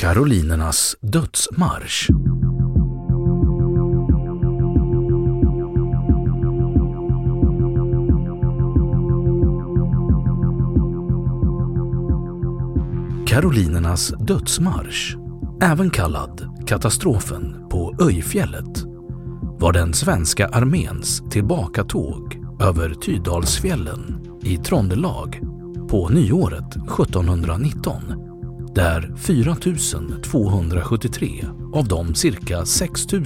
Karolinernas dödsmarsch. Karolinernas dödsmarsch, även kallad katastrofen på Öjfjället, var den svenska arméns tillbakatåg över Tydalsfjällen i Trondelag på nyåret 1719 där 4 273 av de cirka 6 000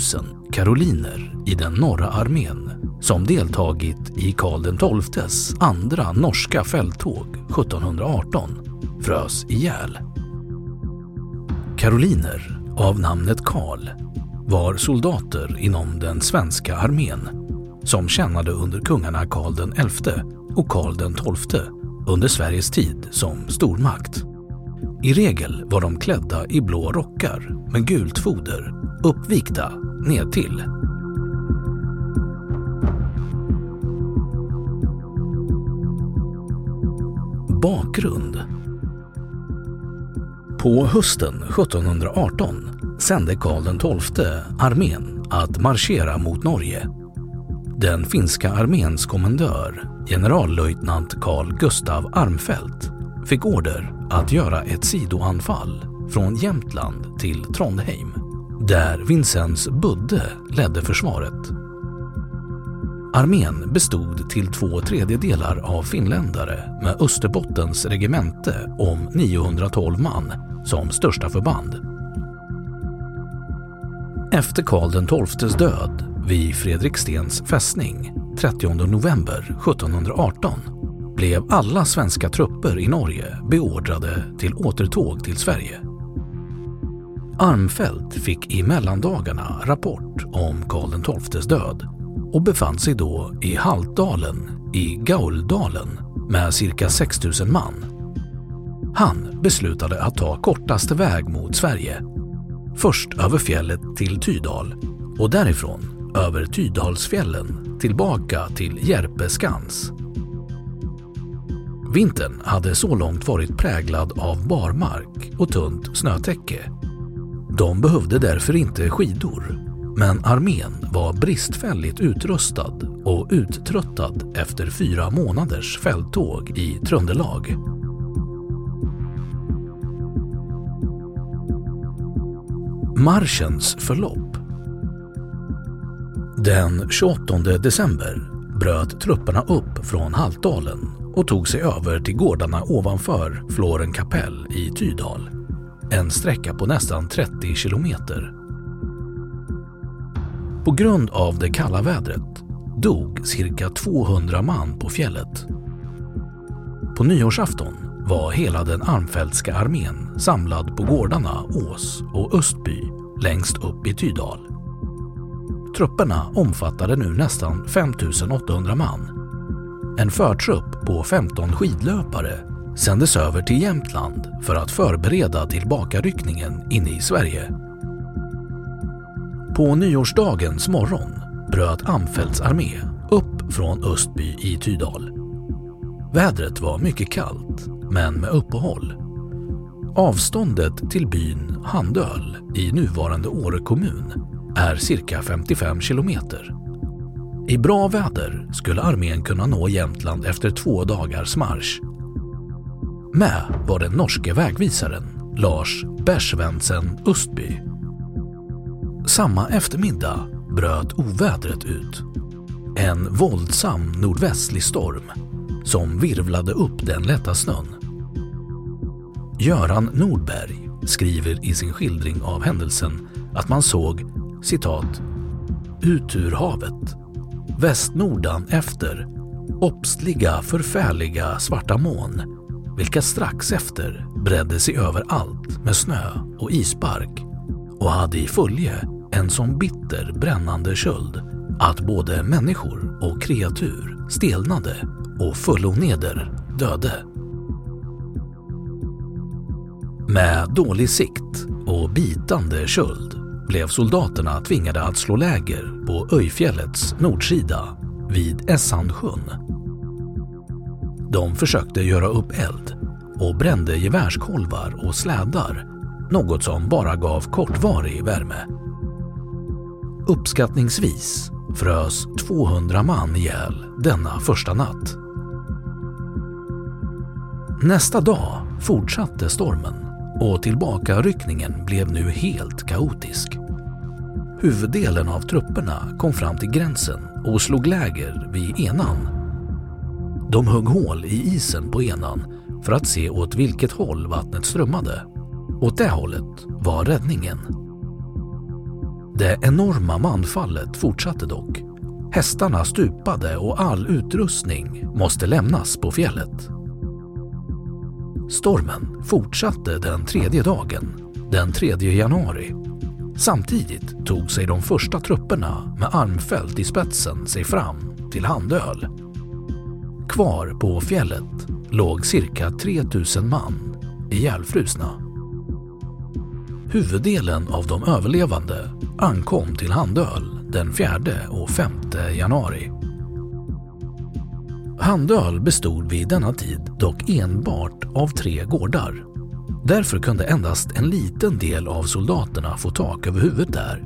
karoliner i den norra armén som deltagit i Karl XIIs andra norska fälttåg 1718 frös ihjäl. Karoliner av namnet Karl var soldater inom den svenska armén som tjänade under kungarna Karl XI och Karl XII under Sveriges tid som stormakt. I regel var de klädda i blå rockar med gult foder uppvikta nedtill. Bakgrund På hösten 1718 sände Karl XII armén att marschera mot Norge. Den finska arméns kommendör, generallöjtnant Carl Gustav Armfelt, fick order att göra ett sidoanfall från Jämtland till Trondheim, där Vincenz Budde ledde försvaret. Armén bestod till två tredjedelar av finländare med Österbottens regemente om 912 man som största förband. Efter Karl XIIs död vid Fredrikstens fästning 30 november 1718 blev alla svenska trupper i Norge beordrade till återtåg till Sverige. Armfelt fick i mellandagarna rapport om Karl XIIs död och befann sig då i Haltdalen i Gauldalen med cirka 6 000 man. Han beslutade att ta kortaste väg mot Sverige. Först över fjället till Tydal och därifrån över Tydalsfjällen tillbaka till Järpeskans Vintern hade så långt varit präglad av barmark och tunt snötäcke. De behövde därför inte skidor, men armén var bristfälligt utrustad och uttröttad efter fyra månaders fälttåg i Tröndelag. Marschens förlopp Den 28 december bröt trupperna upp från Haltdalen och tog sig över till gårdarna ovanför Flåren kapell i Tydal. En sträcka på nästan 30 kilometer. På grund av det kalla vädret dog cirka 200 man på fjället. På nyårsafton var hela den armfältska armén samlad på gårdarna Ås och Östby längst upp i Tydal. Trupperna omfattade nu nästan 5800 man. En förtrupp på 15 skidlöpare sändes över till Jämtland för att förbereda tillbakaryckningen inne i Sverige. På nyårsdagens morgon bröt Amfelts armé upp från Östby i Tydal. Vädret var mycket kallt, men med uppehåll. Avståndet till byn Handöl i nuvarande Åre kommun är cirka 55 kilometer. I bra väder skulle armén kunna nå Jämtland efter två dagars marsch. Med var den norske vägvisaren Lars Bersvensen Östby. Samma eftermiddag bröt ovädret ut. En våldsam nordvästlig storm som virvlade upp den lätta snön. Göran Nordberg, skriver i sin skildring av händelsen att man såg citat ut ur havet, västnordan efter, opsliga förfärliga svarta moln, vilka strax efter bredde sig över allt med snö och isbark och hade i följe en sån bitter brännande köld att både människor och kreatur stelnade och fulloneder döde. Med dålig sikt och bitande köld blev soldaterna tvingade att slå läger på Öjfjällets nordsida vid Essandsjön. De försökte göra upp eld och brände gevärskolvar och slädar, något som bara gav kortvarig värme. Uppskattningsvis frös 200 man ihjäl denna första natt. Nästa dag fortsatte stormen och tillbakaryckningen blev nu helt kaotisk. Huvuddelen av trupperna kom fram till gränsen och slog läger vid Enan. De högg hål i isen på Enan för att se åt vilket håll vattnet strömmade. Åt det hållet var räddningen. Det enorma manfallet fortsatte dock. Hästarna stupade och all utrustning måste lämnas på fjället. Stormen fortsatte den tredje dagen, den 3 januari. Samtidigt tog sig de första trupperna med Armfält i spetsen sig fram till Handöl. Kvar på fjället låg cirka 3000 man ihjälfrusna. Huvuddelen av de överlevande ankom till Handöl den 4 och 5 januari. Handöl bestod vid denna tid dock enbart av tre gårdar. Därför kunde endast en liten del av soldaterna få tak över huvudet där.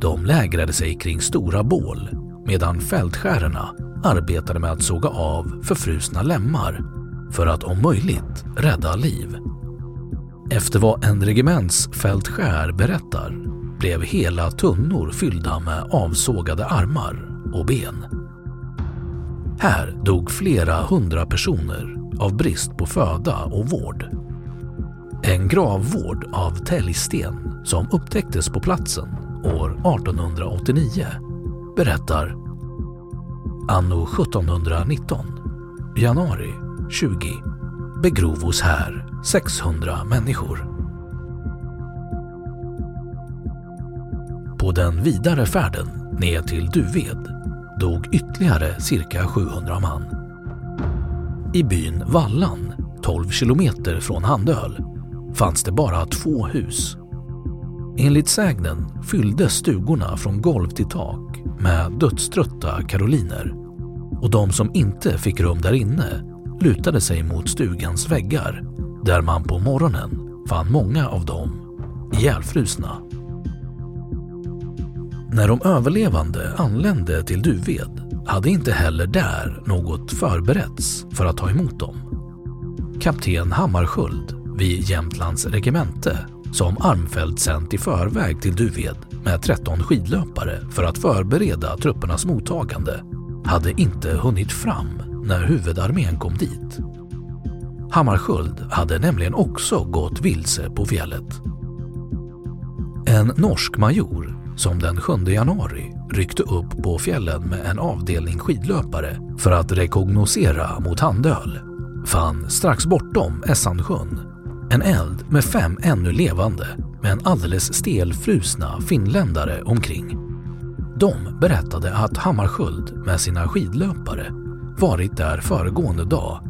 De lägrade sig kring stora bål medan fältskärerna arbetade med att såga av förfrusna lemmar för att om möjligt rädda liv. Efter vad en regementsfältskär berättar blev hela tunnor fyllda med avsågade armar och ben. Här dog flera hundra personer av brist på föda och vård. En gravvård av täljsten som upptäcktes på platsen år 1889 berättar Anno 1719, januari 20, begrovos här 600 människor. På den vidare färden ner till Duved dog ytterligare cirka 700 man. I byn Vallan, 12 kilometer från Handöl, fanns det bara två hus. Enligt sägnen fylldes stugorna från golv till tak med dödströtta karoliner och de som inte fick rum där inne lutade sig mot stugans väggar där man på morgonen fann många av dem ihjälfrusna. När de överlevande anlände till Duved hade inte heller där något förberetts för att ta emot dem. Kapten Hammarskjöld vid Jämtlands regemente som Armfelt sänt i förväg till Duved med 13 skidlöpare för att förbereda truppernas mottagande hade inte hunnit fram när huvudarmén kom dit. Hammarskjöld hade nämligen också gått vilse på fjället. En norsk major som den 7 januari ryckte upp på fjällen med en avdelning skidlöpare för att rekognosera mot Handöl fann strax bortom Essansjön en eld med fem ännu levande men alldeles stelfrusna finländare omkring. De berättade att Hammarskjöld med sina skidlöpare varit där föregående dag,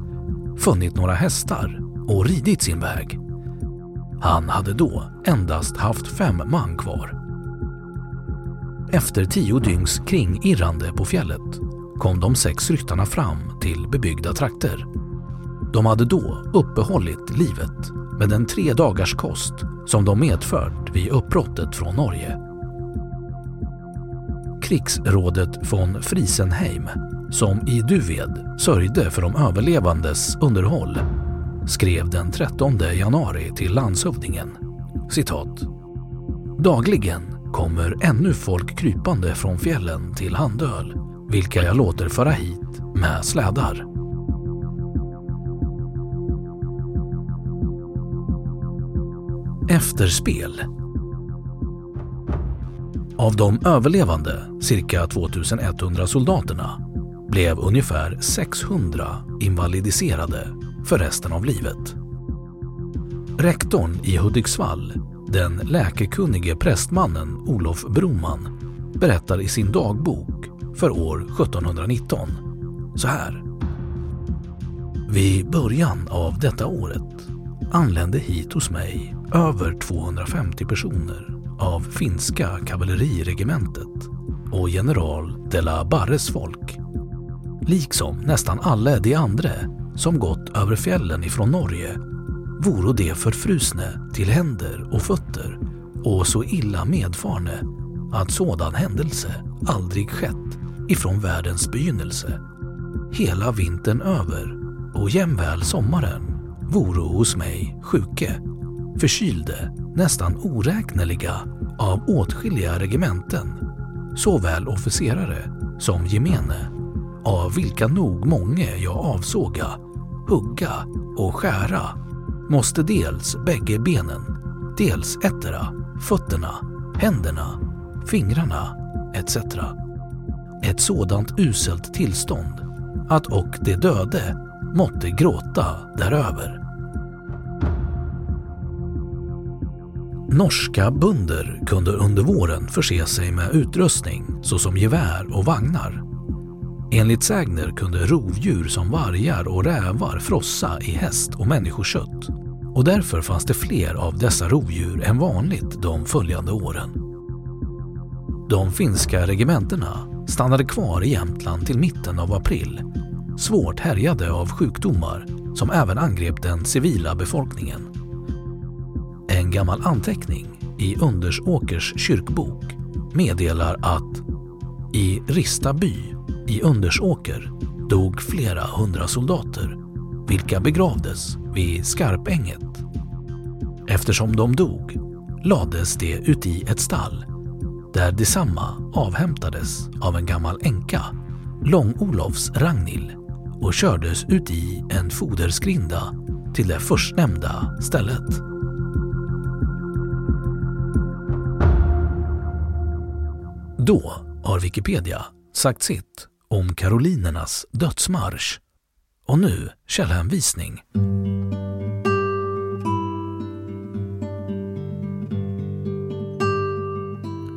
funnit några hästar och ridit sin väg. Han hade då endast haft fem man kvar efter tio dygns kringirrande på fjället kom de sex ryttarna fram till bebyggda trakter. De hade då uppehållit livet med den tre dagars kost som de medfört vid uppbrottet från Norge. Krigsrådet von Friesenheim, som i Duved sörjde för de överlevandes underhåll, skrev den 13 januari till landshövdingen citat Dagligen kommer ännu folk krypande från fjällen till Handöl, vilka jag låter föra hit med slädar. Efterspel Av de överlevande, cirka 2100 soldaterna, blev ungefär 600 invalidiserade för resten av livet. Rektorn i Hudiksvall, den läkekunnige prästmannen Olof Broman, berättar i sin dagbok för år 1719 så här. Vid början av detta året anlände hit hos mig över 250 personer av finska kavalleriregementet och general de la Barres folk. Liksom nästan alla de andra som gått över fjällen ifrån Norge voro de förfrusne till händer och fötter och så illa medfarne att sådan händelse aldrig skett ifrån världens begynnelse. Hela vintern över och jämväl sommaren voro hos mig sjuke, förkylde, nästan oräkneliga av åtskilliga regementen, såväl officerare som gemene, av vilka nog många jag avsåga, hugga och skära, måste dels bägge benen, dels ettera, fötterna, händerna, fingrarna etc. Ett sådant uselt tillstånd att och de döde måtte gråta däröver. Norska bönder kunde under våren förse sig med utrustning såsom gevär och vagnar. Enligt sägner kunde rovdjur som vargar och rävar frossa i häst och människokött och därför fanns det fler av dessa rovdjur än vanligt de följande åren. De finska regementena stannade kvar i Jämtland till mitten av april, svårt härjade av sjukdomar som även angrep den civila befolkningen. En gammal anteckning i Undersåkers kyrkbok meddelar att i Rista by i Undersåker dog flera hundra soldater, vilka begravdes vid Skarpänget. Eftersom de dog lades de uti ett stall där detsamma avhämtades av en gammal änka, Lång-Olofs Ragnhild och kördes ut i en foderskrinda till det förstnämnda stället. Då har Wikipedia sagt sitt om karolinernas dödsmarsch. Och nu källhänvisning.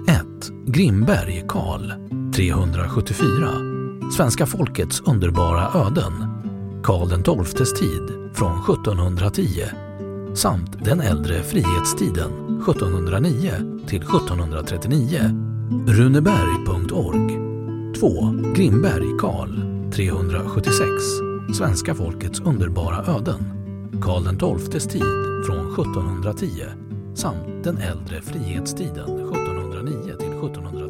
1. Grimberg Karl 374 Svenska folkets underbara öden Karl XIIs tid från 1710 samt den äldre frihetstiden 1709 till 1739 Runeberg.org 2. Grimberg Karl 376 Svenska folkets underbara öden Karl XIIs tid från 1710 samt den äldre frihetstiden 1709 till 1710.